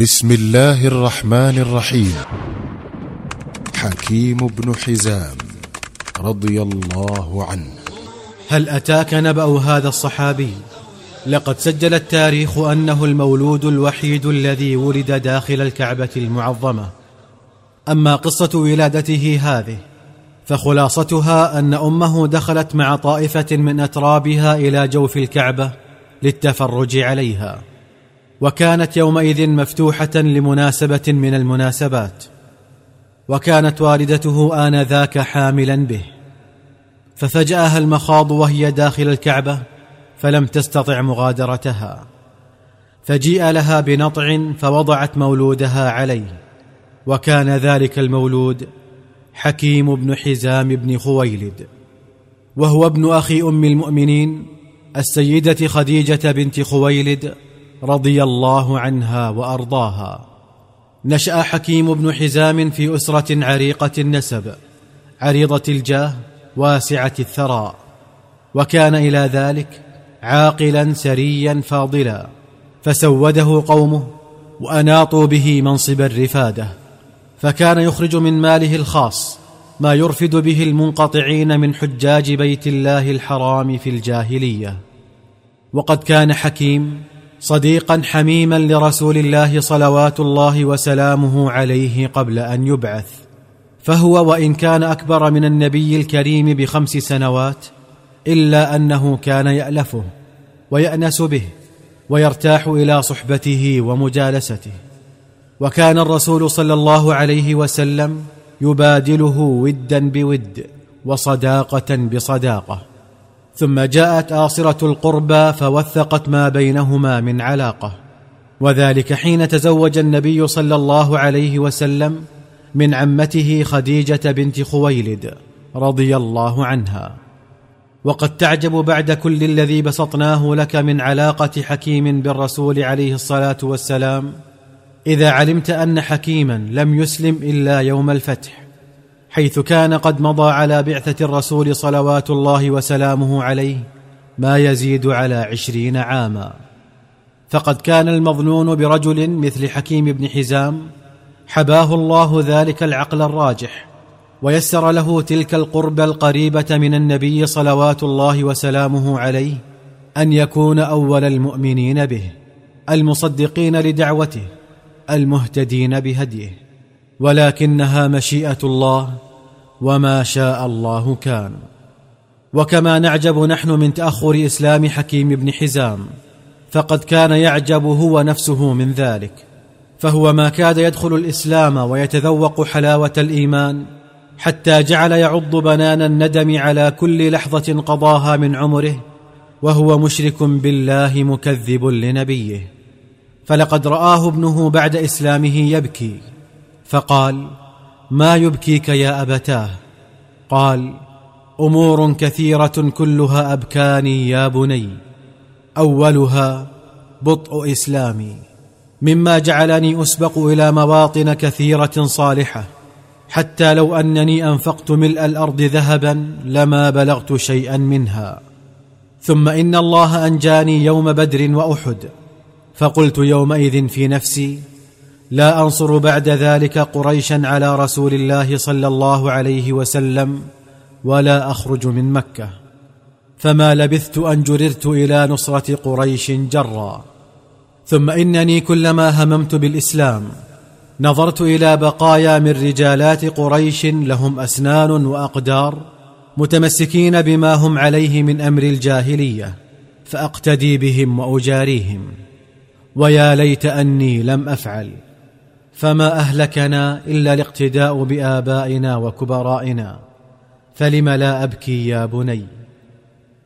بسم الله الرحمن الرحيم. حكيم بن حزام رضي الله عنه. هل أتاك نبأ هذا الصحابي؟ لقد سجل التاريخ أنه المولود الوحيد الذي ولد داخل الكعبة المعظمة. أما قصة ولادته هذه فخلاصتها أن أمه دخلت مع طائفة من أترابها إلى جوف الكعبة للتفرج عليها. وكانت يومئذ مفتوحة لمناسبة من المناسبات وكانت والدته آنذاك حاملا به. ففجأها المخاض وهي داخل الكعبة فلم تستطع مغادرتها. فجيء لها بنطع فوضعت مولودها عليه وكان ذلك المولود حكيم بن حزام بن خويلد وهو ابن أخي أم المؤمنين السيدة خديجة بنت خويلد رضي الله عنها وأرضاها. نشأ حكيم بن حزام في أسرة عريقة النسب عريضة الجاه واسعة الثراء. وكان إلى ذلك عاقلا سريا فاضلا فسوده قومه وأناطوا به منصب الرفادة. فكان يخرج من ماله الخاص ما يرفد به المنقطعين من حجاج بيت الله الحرام في الجاهلية. وقد كان حكيم صديقا حميما لرسول الله صلوات الله وسلامه عليه قبل أن يبعث. فهو وإن كان أكبر من النبي الكريم بخمس سنوات إلا أنه كان يألفه ويأنس به ويرتاح إلى صحبته ومجالسته. وكان الرسول صلى الله عليه وسلم يبادله ودا بود وصداقة بصداقة. ثم جاءت آصرة القربى فوثقت ما بينهما من علاقة. وذلك حين تزوج النبي صلى الله عليه وسلم من عمته خديجة بنت خويلد رضي الله عنها. وقد تعجب بعد كل الذي بسطناه لك من علاقة حكيم بالرسول عليه الصلاة والسلام إذا علمت أن حكيما لم يسلم إلا يوم الفتح. حيث كان قد مضى على بعثة الرسول صلوات الله وسلامه عليه ما يزيد على عشرين عاما. فقد كان المظنون برجل مثل حكيم بن حزام حباه الله ذلك العقل الراجح ويسر له تلك القربه القريبة من النبي صلوات الله وسلامه عليه أن يكون أول المؤمنين به المصدقين لدعوته المهتدين بهديه. ولكنها مشيئة الله وما شاء الله كان. وكما نعجب نحن من تاخر اسلام حكيم بن حزام. فقد كان يعجب هو نفسه من ذلك. فهو ما كاد يدخل الاسلام ويتذوق حلاوه الايمان. حتى جعل يعض بنان الندم على كل لحظه قضاها من عمره. وهو مشرك بالله مكذب لنبيه. فلقد راه ابنه بعد اسلامه يبكي. فقال ما يبكيك يا أبتاه؟ قال أمور كثيرة كلها أبكاني يا بني. أولها بطء إسلامي مما جعلني أسبق إلى مواطن كثيرة صالحة حتى لو أنني أنفقت ملء الأرض ذهبا لما بلغت شيئا منها. ثم إن الله أنجاني يوم بدر وأحد فقلت يومئذ في نفسي لا أنصر بعد ذلك قريشا على رسول الله صلى الله عليه وسلم ولا أخرج من مكة. فما لبثت أن جررت إلى نصرة قريش جرا. ثم إنني كلما هممت بالإسلام نظرت إلى بقايا من رجالات قريش لهم أسنان وأقدار متمسكين بما هم عليه من أمر الجاهلية فأقتدي بهم وأجاريهم. ويا ليت أني لم أفعل. فما أهلكنا إلا الاقتداء بآبائنا وكبرائنا فلم لا أبكي يا بني؟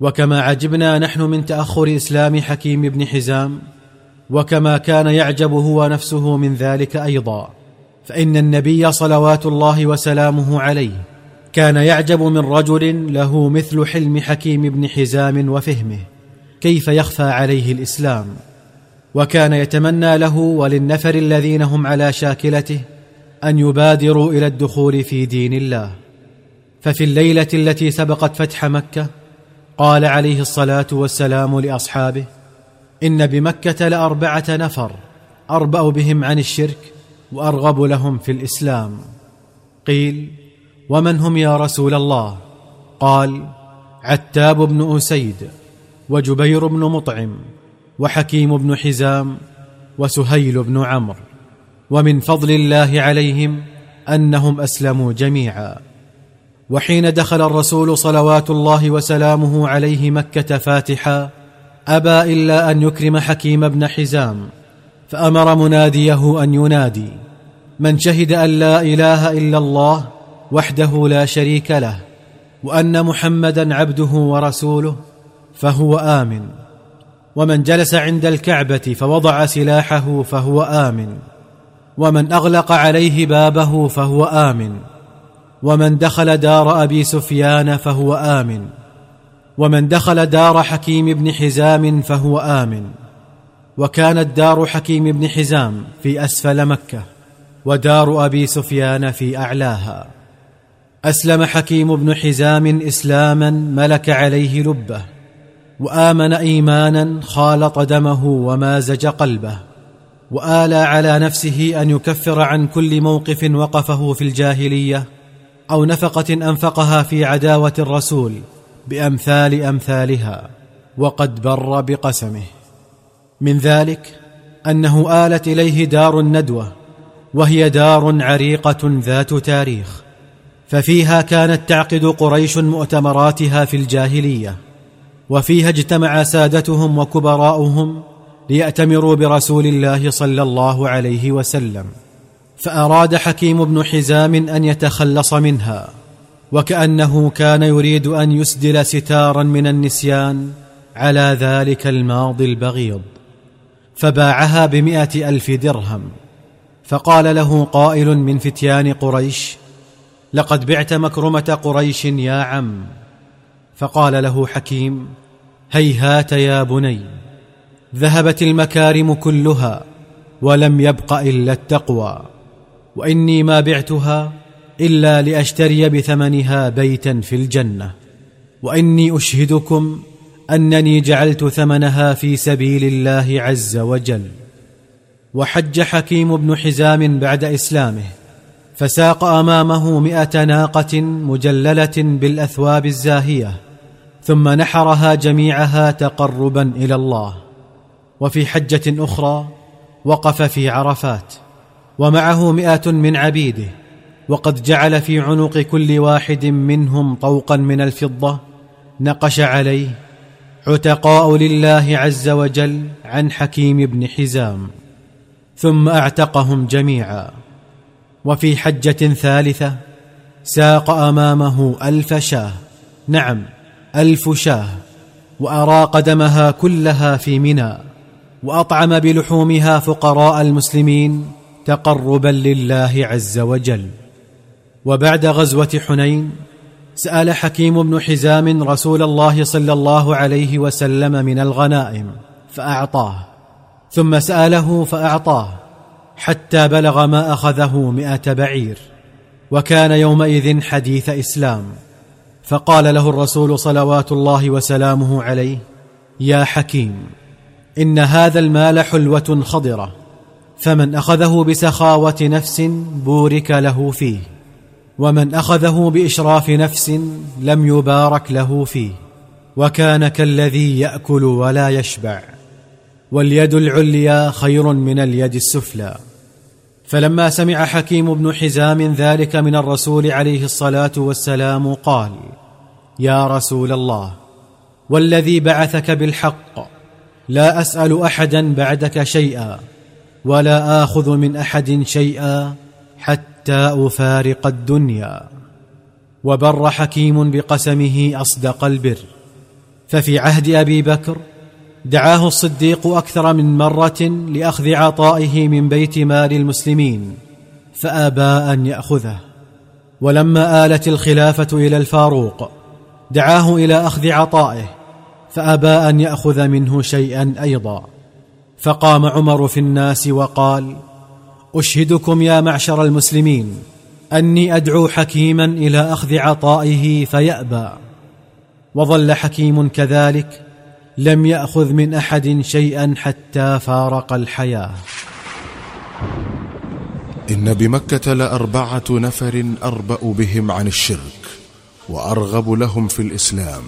وكما عجبنا نحن من تأخر إسلام حكيم بن حزام وكما كان يعجب هو نفسه من ذلك أيضا فإن النبي صلوات الله وسلامه عليه كان يعجب من رجل له مثل حلم حكيم بن حزام وفهمه كيف يخفى عليه الإسلام؟ وكان يتمنى له وللنفر الذين هم على شاكلته أن يبادروا إلى الدخول في دين الله. ففي الليلة التي سبقت فتح مكة قال عليه الصلاة والسلام لأصحابه إن بمكة لأربعة نفر أربأ بهم عن الشرك وأرغب لهم في الإسلام. قيل ومن هم يا رسول الله؟ قال عتاب بن أسيد وجبير بن مطعم وحكيم بن حزام وسهيل بن عمرو. ومن فضل الله عليهم أنهم أسلموا جميعا. وحين دخل الرسول صلوات الله وسلامه عليه مكة فاتحا أبى إلا أن يكرم حكيم بن حزام فأمر مناديه أن ينادي. من شهد أن لا إله إلا الله وحده لا شريك له وأن محمدا عبده ورسوله فهو آمن. ومن جلس عند الكعبة فوضع سلاحه فهو آمن. ومن أغلق عليه بابه فهو آمن. ومن دخل دار أبي سفيان فهو آمن. ومن دخل دار حكيم بن حزام فهو آمن. وكانت دار حكيم بن حزام في أسفل مكة ودار أبي سفيان في أعلاها. أسلم حكيم بن حزام إسلاما ملك عليه لبه. وآمن إيمانا خالط دمه ومازج قلبه وآلى على نفسه أن يكفر عن كل موقف وقفه في الجاهلية أو نفقة أنفقها في عداوة الرسول بأمثال أمثالها وقد بر بقسمه. من ذلك أنه آلت إليه دار الندوة وهي دار عريقة ذات تاريخ ففيها كانت تعقد قريش مؤتمراتها في الجاهلية. وفيها اجتمع سادتهم وكبراؤهم ليأتمروا برسول الله صلى الله عليه وسلم فأراد حكيم بن حزام أن يتخلص منها وكأنه كان يريد أن يسدل ستارا من النسيان على ذلك الماضي البغيض فباعها بمائه ألف درهم فقال له قائل من فتيان قريش لقد بعت مكرمة قريش يا عم فقال له حكيم هيهات يا بني ذهبت المكارم كلها ولم يبق إلا التقوى وإني ما بعتها إلا لأشتري بثمنها بيتا في الجنة وإني أشهدكم أنني جعلت ثمنها في سبيل الله عز وجل. وحج حكيم بن حزام بعد إسلامه فساق أمامه مائه ناقة مجللة بالأثواب الزاهية ثم نحرها جميعها تقربا إلى الله. وفي حجة أخرى وقف في عرفات ومعه مائه من عبيده وقد جعل في عنق كل واحد منهم طوقا من الفضة نقش عليه عتقاء لله عز وجل عن حكيم بن حزام. ثم أعتقهم جميعا. وفي حجة ثالثة ساق أمامه ألف شاه. نعم. ألف شاه وأراق دمها كلها في منى وأطعم بلحومها فقراء المسلمين تقربا لله عز وجل. وبعد غزوة حنين سأل حكيم بن حزام رسول الله صلى الله عليه وسلم من الغنائم فأعطاه. ثم سأله فأعطاه حتى بلغ ما أخذه مائه بعير وكان يومئذ حديث إسلام. فقال له الرسول صلوات الله وسلامه عليه يا حكيم إن هذا المال حلوة خضرة فمن أخذه بسخاوة نفس بورك له فيه ومن أخذه بإشراف نفس لم يبارك له فيه وكان كالذي يأكل ولا يشبع واليد العليا خير من اليد السفلى. فلما سمع حكيم بن حزام ذلك من الرسول عليه الصلاة والسلام قال يا رسول الله والذي بعثك بالحق لا أسأل أحدا بعدك شيئا ولا آخذ من أحد شيئا حتى أفارق الدنيا. وبر حكيم بقسمه أصدق البر. ففي عهد أبي بكر دعاه الصديق أكثر من مرة لأخذ عطائه من بيت مال المسلمين فآبى أن يأخذه. ولما آلت الخلافة إلى الفاروق دعاه إلى أخذ عطائه فآبى أن يأخذ منه شيئا أيضا. فقام عمر في الناس وقال أشهدكم يا معشر المسلمين أني أدعو حكيما إلى أخذ عطائه فيأبى. وظل حكيم كذلك لم يأخذ من أحد شيئا حتى فارق الحياة. إن بمكة لأربعة نفر أربأ بهم عن الشرك وأرغب لهم في الإسلام.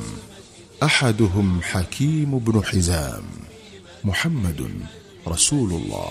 أحدهم حكيم بن حزام. محمد رسول الله.